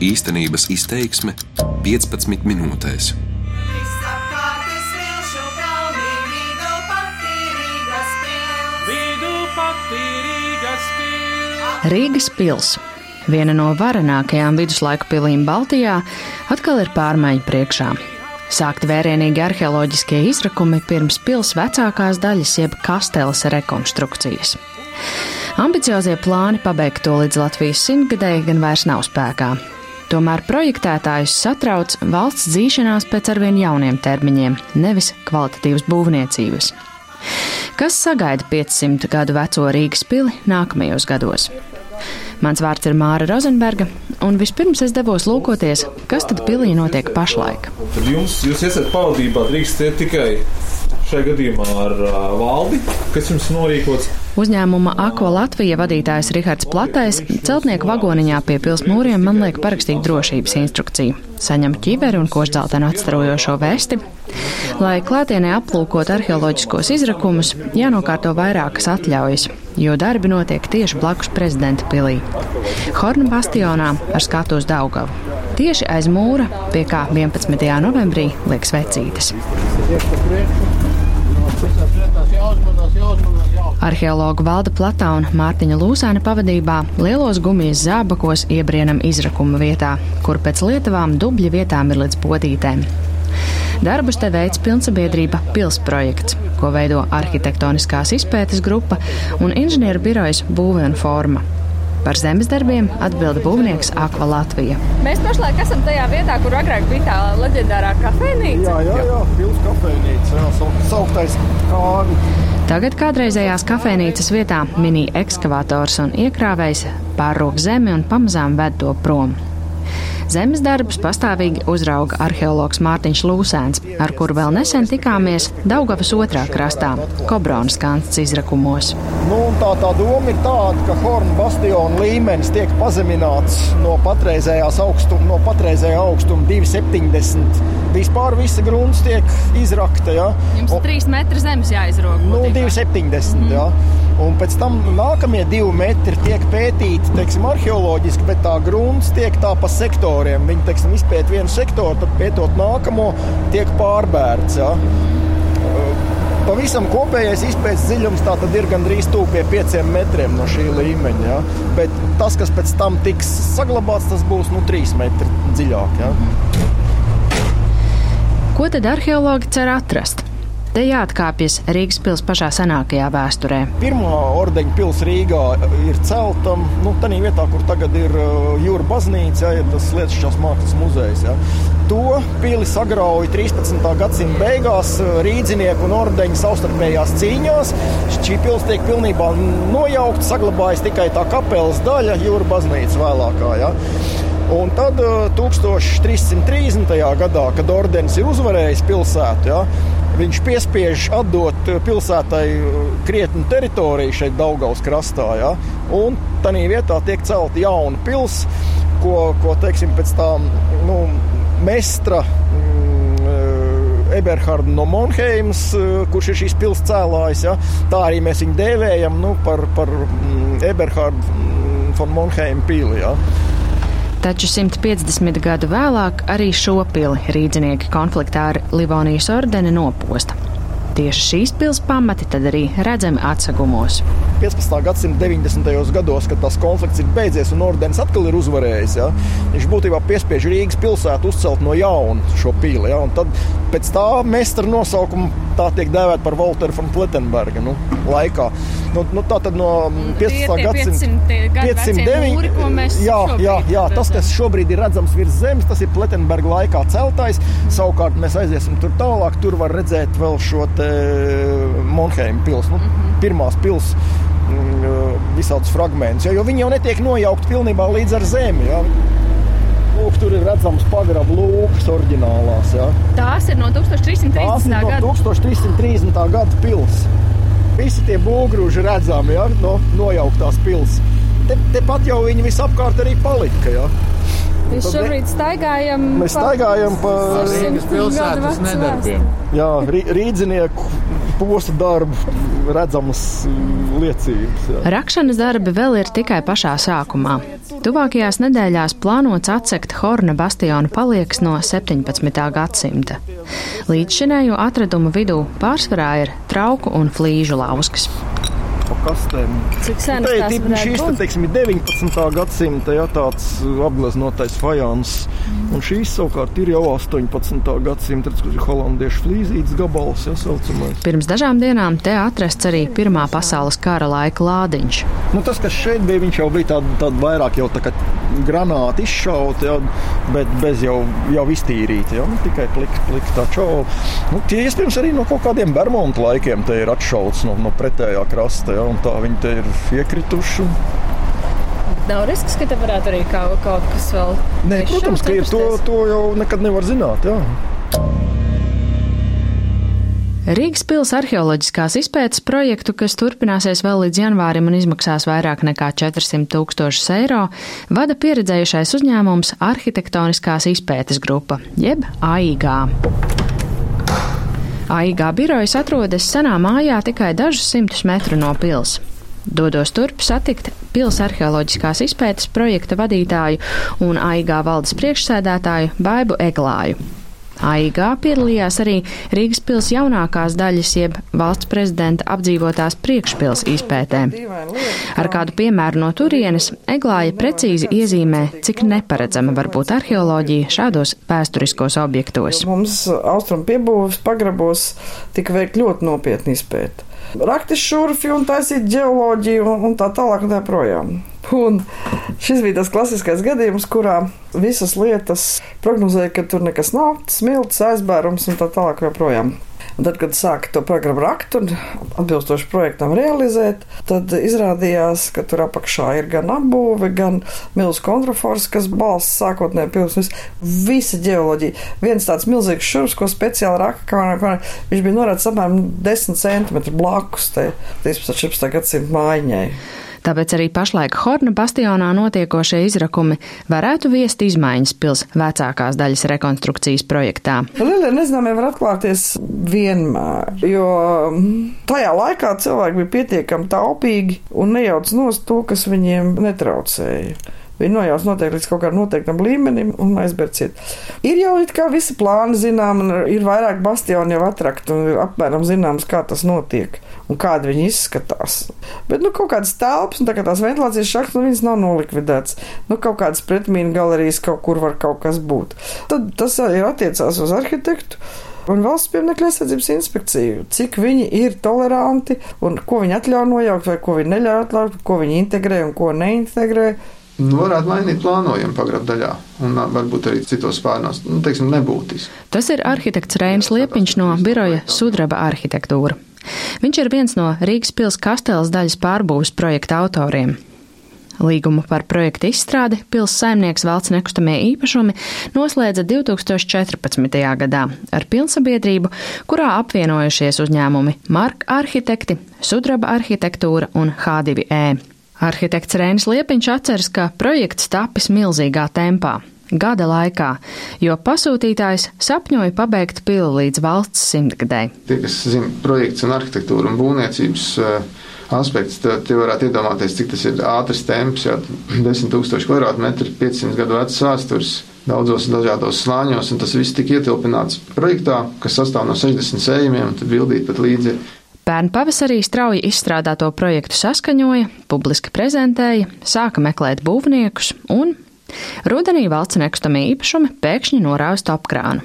Īstenības izteiksme 15 minūtēs. Rīgas pils, viena no varenākajām viduslaiku pilīm Baltijā, atkal ir pārmaiņu priekšā. Sākti vērienīgi arheoloģiskie izrakumi pirms pils vecākās daļas, jeb kasteles rekonstrukcijas. Ambiciozie plāni pabeigt to līdz Latvijas simtgadēji gan vairs nav spēkā. Tomēr projektētājus satrauc valsts dzīšanās pēc arvien jauniem termiņiem, nevis kvalitatīvas būvniecības. Kas sagaida 500 gadu veco Rīgas pili nākamajos gados? Mans vārds ir Māra Rozenberga, un vispirms es devos lūkoties, kas tad pilī notiek pašlaik. Tad jums, jūs esat pavadībā, drīkstiet tikai šajā gadījumā ar uh, valdi, kas jums norīkots. Uzņēmuma Ako Latvija vadītājs Rihards Platais celtnieku vagoniņā pie pils mūriem man liek parakstīt drošības instrukciju. Saņem ķiveri un košdzeltenu atstarojošo vesti. Lai klātienē aplūkot arheoloģiskos izrakumus, jānokārto vairākas atļaujas, jo darbi notiek tieši blakus prezidenta pilī. Horna bastionā ar skatu uz Daugavu. Tieši aiz mūra, pie kā 11. novembrī liekas vecītes. Arheologu Valda Plata un Mārtiņa Lūsēna pavadībā lielos gumijas zābakos iebrienam izrakuma vietā, kur pēc lietavām dubļa vietām ir līdz potītēm. Darbus te veids pilnsabiedrība Pilsprojekts, ko veido arhitektoniskās izpētes grupa un inženieru birojas Būve un Forma. Par zemes darbiem atbilda būvnieks Akva Latvija. Mēs pašlaik esam tajā vietā, kur agrāk bija tā leģendārā kafejnīca. Jā, jā, jā pilsēta kafejnīca, jā, sauktais kāri. Tagad kādreizējās kafejnīcas vietā mini ekskavators un iekrāvējs pārrok zemi un pamazām ved to prom. Zemes darbus pastāvīgi uzrauga arheologs Mārtiņš Lūsēns, ar kuru vēl nesen tikāmies Daugavas otrā krastā, Kobronas kansts izrakumos. Nu, tā, tā doma ir tāda, ka Horna bastiona līmenis tiek pazemināts no patreizējās augstuma, no patreizējā augstuma 270. Vispār visa grunts tiek izrakta. Ja? Jums ir 3 metri zemes jāizrok. Nu, 270. Mm. Ja? Un pēc tam nākamie divi metri tiek pētīti teiksim, arheoloģiski, bet tā grunts tiek tā pa sektoriem. Viņi teiksim, izpēt vienu sektoru, tad pētot nākamo, tiek pārbērts. Ja? Pavisam kopējais izpētes dziļums ir gandrīz tuvu pie pieciem metriem no šī līmeņa. Ja? Bet tas, kas pēc tam tiks saglabāts, tas būs nu, trīs metri dziļāk. Ja? Ko tad arheologi cer atrast? Te jāatkāpjas Rīgas pilsētas pašā senākajā vēsturē. Pirmā ordeņa pilsēta Rīgā ir celta nu, tādā vietā, kur tagad ir uh, jūra baznīca, ja, tas Lietuvas mākslas muzejs. Ja. To pili sagrauja 13. gadsimta beigās uh, rīdzinieku un ordeņa savstarpējās cīņās. Šī pilsēta tiek pilnībā nojaukta, saglabājas tikai tā kapelas daļa, jūra baznīca vēlākā. Ja. Un tad 1330. Uh, gadā, kad ordenis ir uzvarējis pilsētu, ja, viņš piespiež atdot pilsētai uh, krietnu teritoriju šeit, Daugaus krastā. Ja? Un tā vietā tiek celta jauna pilsēta, ko, ko teiksim, pēc tam nu, mestra. Mm, uh, Eberhards no Monheimas, kurš ir šīs pilsētas cēlājs. Ja? Tā arī mēs viņu dēvējam nu, par, par mm, Eberhardu mm, von Monheima pīli. Ja? Taču 150 gadu vēlāk arī šo pili rīdzinieki konfliktā ar Livonijas ordeni noposta. Tieši šīs pilsētas pamati tad arī redzami atsegumos. 15. gadsimta 90. gados, kad tas konflikts ir beidzies un ordenis atkal ir uzvarējis, ja, viņš būtībā piespiež Rīgas pilsētu uzcelt no jauna šo pīli. Ja, tad pēc tā mestra nosaukuma tā tiek dēvēta par Walteru von Plettenberga nu, laikā. Nu, nu, tā tad no 15. gadsimta 509. Jā, jā, jā, tas, kas šobrīd ir redzams virs zemes, tas ir Plettenberga laikā celtais. Savukārt mēs aiziesim tur tālāk, tur var redzēt vēl šo Monheima pilsētu, nu, -hmm. pirmās pilsētas mm, visādus fragmentus, ja, jo viņi jau netiek nojaukti pilnībā līdz ar zemi. Ja. Lūk, tur ir redzams pagrabu lūks oriģinālās. Ja. Tās ir no 1330. Tās ir no 1330. gada pils. Visi tie būgrūži redzami ja, no nojauktās pils. Te, tepat jau viņi visapkārt arī palika. Ja. Mēs šobrīd staigājam, mēs staigājam pa Rīgas pilsētas nedarbiem. Jā, rīdzinieku posta darbu redzamas liecības. Jā. Rakšanas darbi vēl ir tikai pašā sākumā. Tuvākajās nedēļās plānots atsekt Horna bastionu palieks no 17. gadsimta. Līdzšinējo atradumu vidū pārsvarā ir trauku un flīžu lauskas pa kastēm. Cik sen tas tam šīs te, teiksim, ir 19. gadsimta ja, tāds apgleznotais fajans. Un šīs savukārt ir jau 18. gadsimta, tas ir holandiešu flīzītas gabals, ja saucamais. Pirms dažām dienām te atrasts arī Pirmā pasaules kara laika lādiņš. Nu, tas, kas šeit bija, viņš jau bija tāds tād vairāk jau tā kā granāti izšauti, ja, bet bez jau, jau iztīrīti. Ja, nu, tikai pliks, pliks tā čau. Nu, tie iespējams arī no kaut kādiem Bermuda laikiem ir atšauts no, no pretējā krasta. Ja, un tā viņi te ir iekrituši. Nav risks, ka te varētu arī kaut, kaut kas vēl. Nē, protams, ka ir to, to jau nekad nevar zināt. Jā. Rīgas pils arheoloģiskās izpētes projektu, kas turpināsies vēl līdz janvārim un izmaksās vairāk nekā 400 tūkstošus eiro, vada pieredzējušais uzņēmums Arhitektoniskās izpētes grupa, jeb AIG. AIG birojas atrodas senā mājā tikai dažus simtus metru no pils. Dodos turp satikt pils arheoloģiskās izpētes projekta vadītāju un AIG valdes priekšsēdētāju Baibu Eglāju. AIG piedalījās arī Rīgas pils jaunākās daļas, jeb valsts prezidenta apdzīvotās priekšpils izpētē. Ar kādu piemēru no turienes Eglāja precīzi iezīmē, cik neparedzama var būt arheoloģija šādos vēsturiskos objektos. Mums austrumu piebūves pagrabos tika veikt ļoti nopietni izpēta. Rakti šurfi un taisīt ģeoloģiju un, un tā tālāk un tā projām. Un šis bija tas klasiskais gadījums, kurā visas lietas prognozēja, ka tur nekas nav, smilts, aizbērums un tā tālāk joprojām. Un tad, kad sāka to programmu rakt un atbilstoši projektam realizēt, tad izrādījās, ka tur apakšā ir gan apbūve, gan milzīgs kontrafors, kas balsts sākotnēji pilsētas. Visa ģeoloģija. Viens tāds milzīgs šurps, ko speciāli raka, kā, kā viņš bija norādīts apmēram 10 centimetru blakus 13. gadsimta mājiņai. Tāpēc arī pašlaik Horna bastionā notiekošie izrakumi varētu viest izmaiņas pils vecākās daļas rekonstrukcijas projektā. Lielie nezināmie var atklāties vienmēr, jo tajā laikā cilvēki bija pietiekami taupīgi un nejauc nost to, kas viņiem netraucēja. Viņi nojauc noteikti līdz kaut kādam noteiktam līmenim un aizbērciet. Ir jau it kā visi plāni zinām, un ir vairāk bastioni jau atrakti, un apmēram zināms, kā tas notiek un kādi viņi izskatās. Bet, nu, kaut kādas telpas, un tā kā tās ventilācijas šахtas, nu, viņas nav nolikvidētas. Nu, kaut kādas pretmīnu galerijas kaut kur var kaut kas būt. Tad tas arī attiecās uz arhitektu. Un valsts pieminiektu aizsardzības inspekciju, cik viņi ir toleranti un ko viņi atļauj nojaukt, vai ko viņi neļauj atļaut, ko viņi integrē un ko neintegrē. Nu, varētu mainīt plānojumu pagrabā daļā, un varbūt arī citos spārnos. Nu, teiksim, nebūtiski. Tas ir arhitekts Reinis Liepiņš no biroja Sudraba arhitektūra. Viņš ir viens no Rīgas pils kasteles daļas pārbūves projekta autoriem. Līgumu par projektu izstrādi pils saimnieks valsts nekustamie īpašumi noslēdza 2014. gadā ar pilnsabiedrību, kurā apvienojušies uzņēmumi Marka arhitekti, Sudraba arhitektūra un H2E. Arhitekts Rēnis Liepiņš atceras, ka projekts tapis milzīgā tempā. Gada laikā, jo pasūtītājs sapņoja pabeigt pili līdz valsts simtgadē. Tie, kas zina projekts un arhitektūru un būvniecības uh, aspekts, tad tie varētu iedomāties, cik tas ir ātrs temps, jau 10 000 kvadrātmetri, 500 gadu vecs vēstures. Daudzos dažādos slāņos, un tas viss tika ietilpināts projektā, kas sastāv no 60 sējumiem, un tad bildīt pat līdzi Pērn pavasarī strauji izstrādāto projektu saskaņoja, publiski prezentēja, sāka meklēt būvniekus un rudenī valsts nekustamie īpašumi pēkšņi norāva stopkrānu.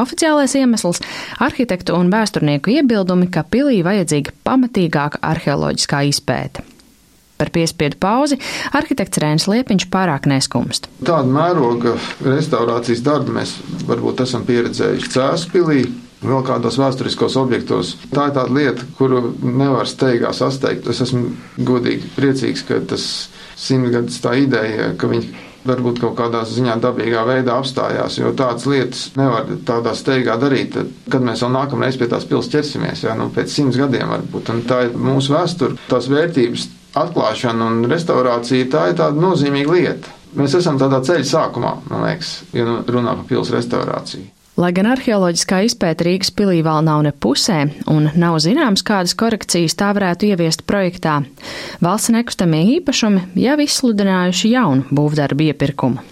Oficiālais iemesls - arhitektu un vēsturnieku iebildumi, ka pilī vajadzīga pamatīgāka arheoloģiskā izpēte. Par piespiedu pauzi arhitekts Rēns Liepiņš pārāk neskumst. Tāda mēroga restaurācijas darbu mēs varbūt esam pieredzējuši Cēspilī, vēl kādos vēsturiskos objektos. Tā ir tāda lieta, kuru nevar steigā sasteigt. Es esmu godīgi priecīgs, ka tas simtgadus tā ideja, ka viņi varbūt kaut kādā ziņā dabīgā veidā apstājās, jo tādas lietas nevar tādā steigā darīt, kad mēs vēl nākamreiz pie tās pils ķersimies, jā, nu pēc simts gadiem varbūt, un tā ir mūsu vēsture, tās vērtības atklāšana un restaurācija, tā ir tāda nozīmīga lieta. Mēs esam tādā ceļa sākumā, man liekas, ja nu runā par pils restaurāciju. Lai gan arheoloģiskā izpēta Rīgas pilī vēl nav ne pusē un nav zināms, kādas korekcijas tā varētu ieviest projektā, valsts nekustamie īpašumi jau izsludinājuši jaunu būvdarbu iepirkumu.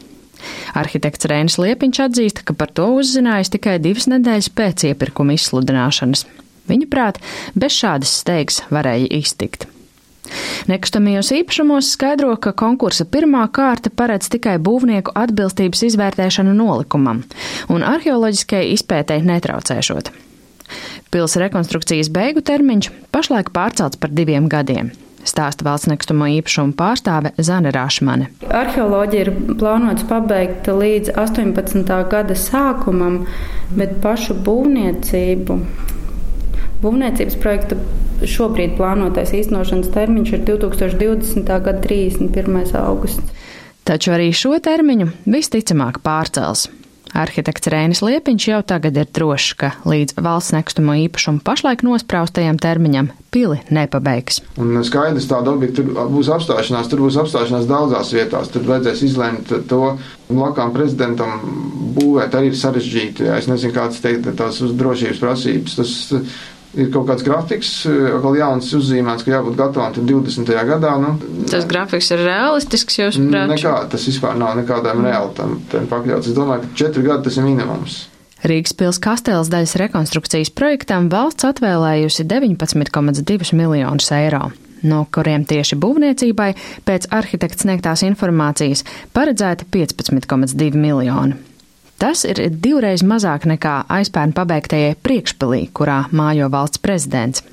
Arhitekts Rēnis Liepiņš atzīst, ka par to uzzinājis tikai divas nedēļas pēc iepirkuma izsludināšanas. Viņa prāt, bez šādas steigas varēja iztikt. Nekustamajos īpašumos skaidro, ka konkursa pirmā kārta paredz tikai būvnieku atbilstības izvērtēšanu nolikumam un arheoloģiskajai izpētei netraucēšot. Pils rekonstrukcijas beigu termiņš pašlaik pārcelts par diviem gadiem. Stāsta valsts nekustamo īpašumu pārstāve Zana Rāšmane. Arheoloģija ir plānots pabeigt līdz 18. gada sākumam, bet pašu būvniecību Būvniecības projekta šobrīd plānotais īstenošanas termiņš ir 2020. gada 31. augusts. Taču arī šo termiņu visticamāk pārcels. Arhitekts Rēnis Liepiņš jau tagad ir drošs, ka līdz valsts nekustamo īpašumu pašlaik nospraustajam termiņam pili nepabeigs. Un skaidrs, tāda objekta tur būs apstāšanās, tur būs apstāšanās daudzās vietās. Tur vajadzēs izlemt to blakām prezidentam būvēt arī sarežģīti. Jā. Es nezinu, kāds teikt, tās uz drošības prasības. Tas, ir kaut kāds grafiks, vēl jauns uzzīmēts, ka jābūt gatavam 20. gadā. Nu, tas grafiks ir realistisks, jūs prāt? Nekā, tas vispār nav nekādām realitātēm pakļauts. Es domāju, ka četri gadi tas ir minimums. Rīgas pils kastēlas daļas rekonstrukcijas projektam valsts atvēlējusi 19,2 miljonus eiro no kuriem tieši būvniecībai pēc arhitekta sniegtās informācijas paredzēti 15,2 miljoni. Tas ir divreiz mazāk nekā aizpērn pabeigtajai priekšpilī, kurā mājo valsts prezidents.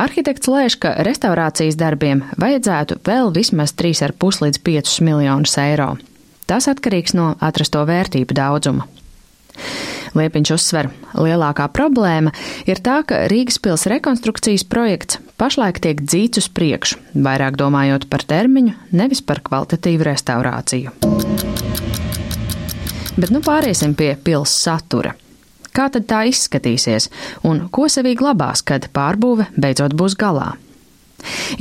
Arhitekts lēš, ka restaurācijas darbiem vajadzētu vēl vismaz 3,5 līdz 5 miljonus eiro. Tas atkarīgs no atrasto vērtību daudzuma. Liepiņš uzsver, lielākā problēma ir tā, ka Rīgas pils rekonstrukcijas projekts pašlaik tiek dzīts uz priekšu, vairāk domājot par termiņu, nevis par kvalitatīvu restaurāciju. Bet nu pāriesim pie pils satura. Kā tad tā izskatīsies un ko sevī glabās, kad pārbūve beidzot būs galā?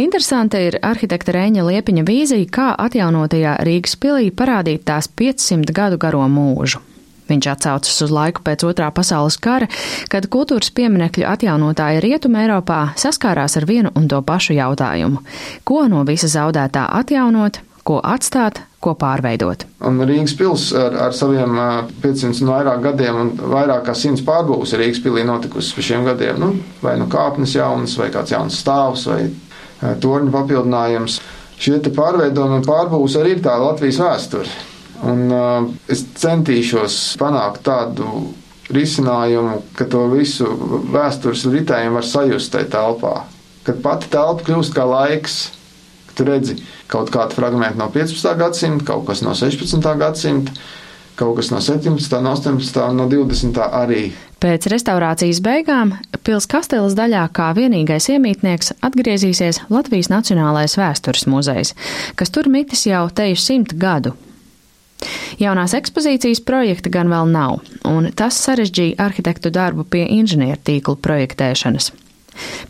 Interesanta ir arhitekta Rēņa Liepiņa vīzija, kā atjaunotajā Rīgas pilī parādīt tās 500 gadu garo mūžu. Viņš atsaucas uz laiku pēc otrā pasaules kara, kad kultūras pieminekļu atjaunotāji Rietumē Eiropā saskārās ar vienu un to pašu jautājumu - ko no visa zaudētā atjaunot, ko atstāt, ko pārveidot. Un Rīgas pils ar, ar saviem 500 un vairāk gadiem un vairāk kā 100 pārbūves Rīgas pilī notikusi pa šiem gadiem. Nu, vai nu kāpnes jaunas, vai kāds jauns stāvs, vai torņu papildinājums. Šie pārveidojumi un pārbūves arī ir tā Latvijas vēsture. Un uh, es centīšos panākt tādu risinājumu, ka to visu vēstures ritējumu var sajust tajā telpā. Kad pati telpa kļūst kā laiks, tu redzi, kaut kāda fragmenta no 15. gadsimta, kaut kas no 16. gadsimta, kaut kas no 17. no 18. un no 20. arī. Pēc restaurācijas beigām pils kasteles daļā kā vienīgais iemītnieks atgriezīsies Latvijas Nacionālais vēstures muzejs, kas tur mitis jau teju simt gadu. Jaunās ekspozīcijas projekta gan vēl nav, un tas sarežģīja arhitektu darbu pie inženieru tīklu projektēšanas.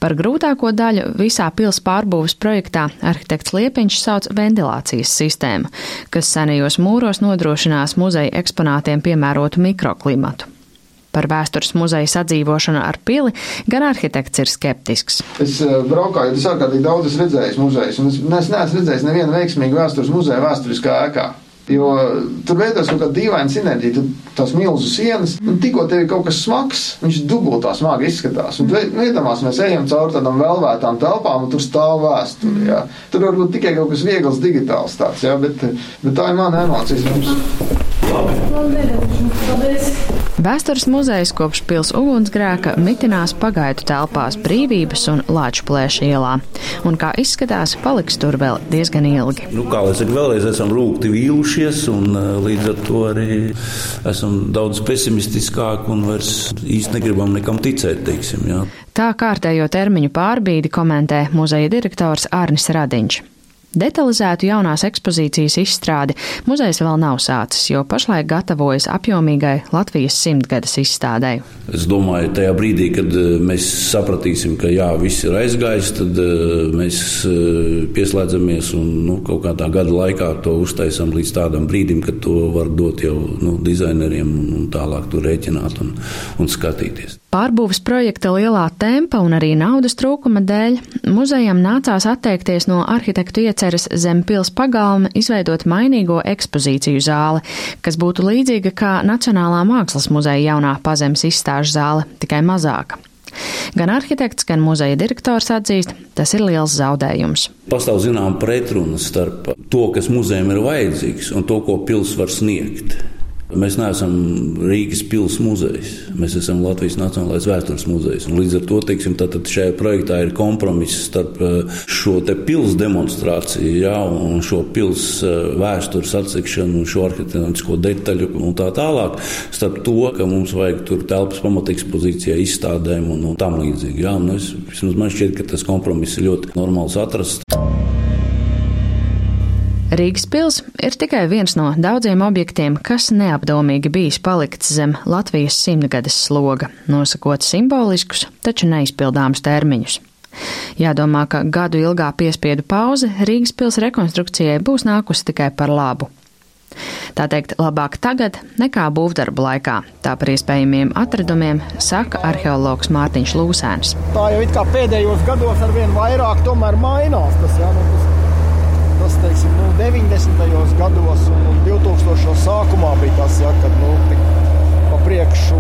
Par grūtāko daļu visā pils pārbūves projektā arhitekts Liepiņš sauc ventilācijas sistēmu, kas senajos mūros nodrošinās muzeja eksponātiem piemērotu mikroklimatu. Par vēstures muzeja sadzīvošanu ar pili gan arhitekts ir skeptisks. Es uh, braukāju, es ārkārtīgi daudz esmu redzējis muzejus, un es, es neesmu redzējis nevienu veiksmīgu vēstures muzeja vēsturiskā ēkā. Jo tur veidojas kaut kāda dīvaina sinerģija. Tās milzu sienas, un tikko tev ir kaut kas smags, viņš dubultā smagi izskatās. Un, nu, iedomās, mēs ejam cauri tādām vēlvētām telpām, un tur stāv vēsture. Jā. Tur varbūt tikai kaut kas viegls digitāls tāds, jā, bet, bet tā ir mana emocijas. Mums. Vēstures muzejs kopš pils ugunsgrēka mitinās pagaidu telpās brīvības un lāču plēša ielā, un kā izskatās, paliks tur vēl diezgan ilgi. Nu, kā lai saka, vēlreiz esam rūkti vīlušies, un līdz ar to arī esam daudz pesimistiskāki un vairs īsti negribam nekam ticēt, teiksim. Jā. Tā kārtējo termiņu pārbīdi komentē muzeja direktors Arnis Radiņš. Detalizētu jaunās ekspozīcijas izstrādi muzejs vēl nav sācis, jo pašlaik gatavojas apjomīgai Latvijas simtgades izstādē. Es domāju, tajā brīdī, kad eh, mēs sapratīsim, ka jā, viss ir aizgājis, tad uh, mēs uh, pieslēdzamies un nu, kaut kādā gada laikā to uztaisām līdz tādam brīdim, kad to var dot jau nu, dizaineriem un tālāk tur rēķināt un, un skatīties. Pārbūves projekta lielā tempa un arī naudas trūkuma dēļ muzejam nācās atteikties no arhitektu ieceres zem pils pagalma izveidot mainīgo ekspozīciju zāli, kas būtu līdzīga kā Nacionālā mākslas muzeja jaunā pazemes izstāžu zāle, tikai mazāka. Gan arhitekts, gan muzeja direktors atzīst, tas ir liels zaudējums. Pastāv zinām pretruna starp to, kas muzejam ir vajadzīgs, un to, ko pils var sniegt. Mēs neesam Rīgas pilsētas muzejs, mēs esam Latvijas Nacionālais vēstures muzejs. Līdz ar to teiksim, šajā projektā ir kompromiss starp eh, šo pilsētas demonstrāciju jā, un šo pilsētas eh, vēstures atsekšanu šo arhitektonisko detaļu un tā tālāk. Starp to, ka mums vajag tur telpas pamatekspozīcijai, izstādēm un, un tam līdzīgi. Jā, un es, man šķiet, ka tas kompromiss ir ļoti normāls atrasts. Rīgas pils ir tikai viens no daudziem objektiem, kas neapdomīgi bijis palikts zem Latvijas simtgades sloga, nosakot simboliskus, taču neizpildāmus termiņus. Jādomā, ka gadu ilgā piespiedu pauze Rīgas pils rekonstrukcijai būs nākusi tikai par labu. Tā teikt, labāk tagad nekā būvdarbu laikā. Tā par iespējamiem atradumiem saka arheologs Mārtiņš Lūsēns. Tā jau it kā pēdējos gados ar vien vairāk tomēr mainās. Tas, jā, nu, tas tas teiksim, nu, 90. gados un 2000. sākumā bija tas, ja, kad nu, pa priekšu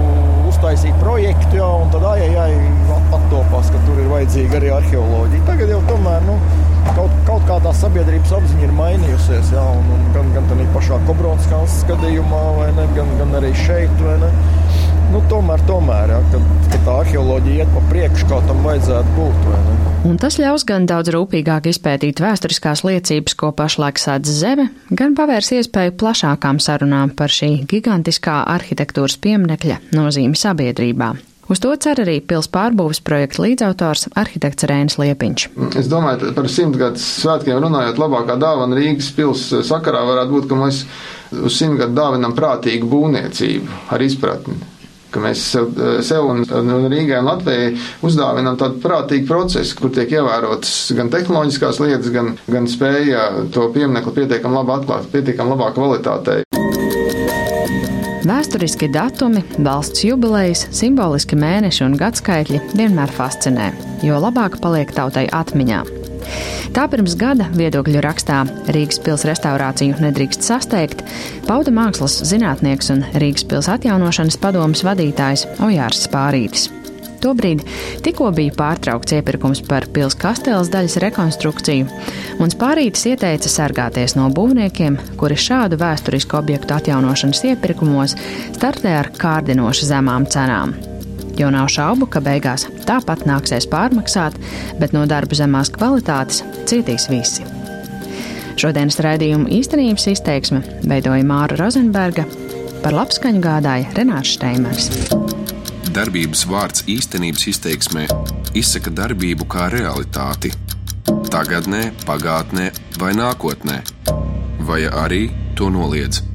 uztaisīja projektu, ja, un tad ai, ai, attopās, ka tur ir vajadzīga arī arheoloģija. Tagad jau tomēr nu, kaut, kaut kādā sabiedrības apziņa ir mainījusies, ja, un, un gan, gan tādā pašā Kobronskās skatījumā, ne, gan, gan arī šeit. Nu, tomēr, tomēr ja, kad, kad tā arheoloģija iet pa priekšu, kā tam vajadzētu būt. Un tas ļaus gan daudz rūpīgāk izpētīt vēsturiskās liecības, ko pašlaik sādz zeme, gan pavērs iespēju plašākām sarunām par šī gigantiskā arhitektūras pieminekļa nozīmi sabiedrībā. Uz to cer arī pils pārbūves projekta līdzautors arhitekts Rēns Liepiņš. Es domāju, par simtgadus svētkiem runājot, labākā dāvana Rīgas pils sakarā varētu būt, ka mēs uz simtgadu dāvinam prātīgu būvniecību ar izpratni ka mēs sev, sev un, un Rīgai un Latvijai uzdāvinām tādu prātīgu procesu, kur tiek ievērotas gan tehnoloģiskās lietas, gan, gan spēja to pieminekli pietiekami labi atklāt, pietiekami labā kvalitātei. Vēsturiski datumi, valsts jubilejas, simboliski mēneši un gadskaitļi vienmēr fascinē, jo labāk paliek tautai atmiņā. Tā pirms gada viedokļu rakstā Rīgas pils restaurāciju nedrīkst sasteigt, pauda mākslas zinātnieks un Rīgas pils atjaunošanas padomas vadītājs Ojārs Spārītis. Tobrīd tikko bija pārtraukts iepirkums par pilsētas kasteles daļas rekonstrukciju, un Spārītis ieteica sargāties no būvniekiem, kuri šādu vēsturisku objektu atjaunošanas iepirkumos startē ar kārdinoši zemām cenām jo nav šaubu, ka beigās tāpat nāksies pārmaksāt, bet no darba zemās kvalitātes cietīs visi. Šodienas raidījuma īstenības izteiksme veidoja Māra Rozenberga, par labskaņu gādāja Renārs Steimers. Darbības vārds īstenības izteiksmē izsaka darbību kā realitāti - tagadnē, pagātnē vai nākotnē, vai arī to noliedz.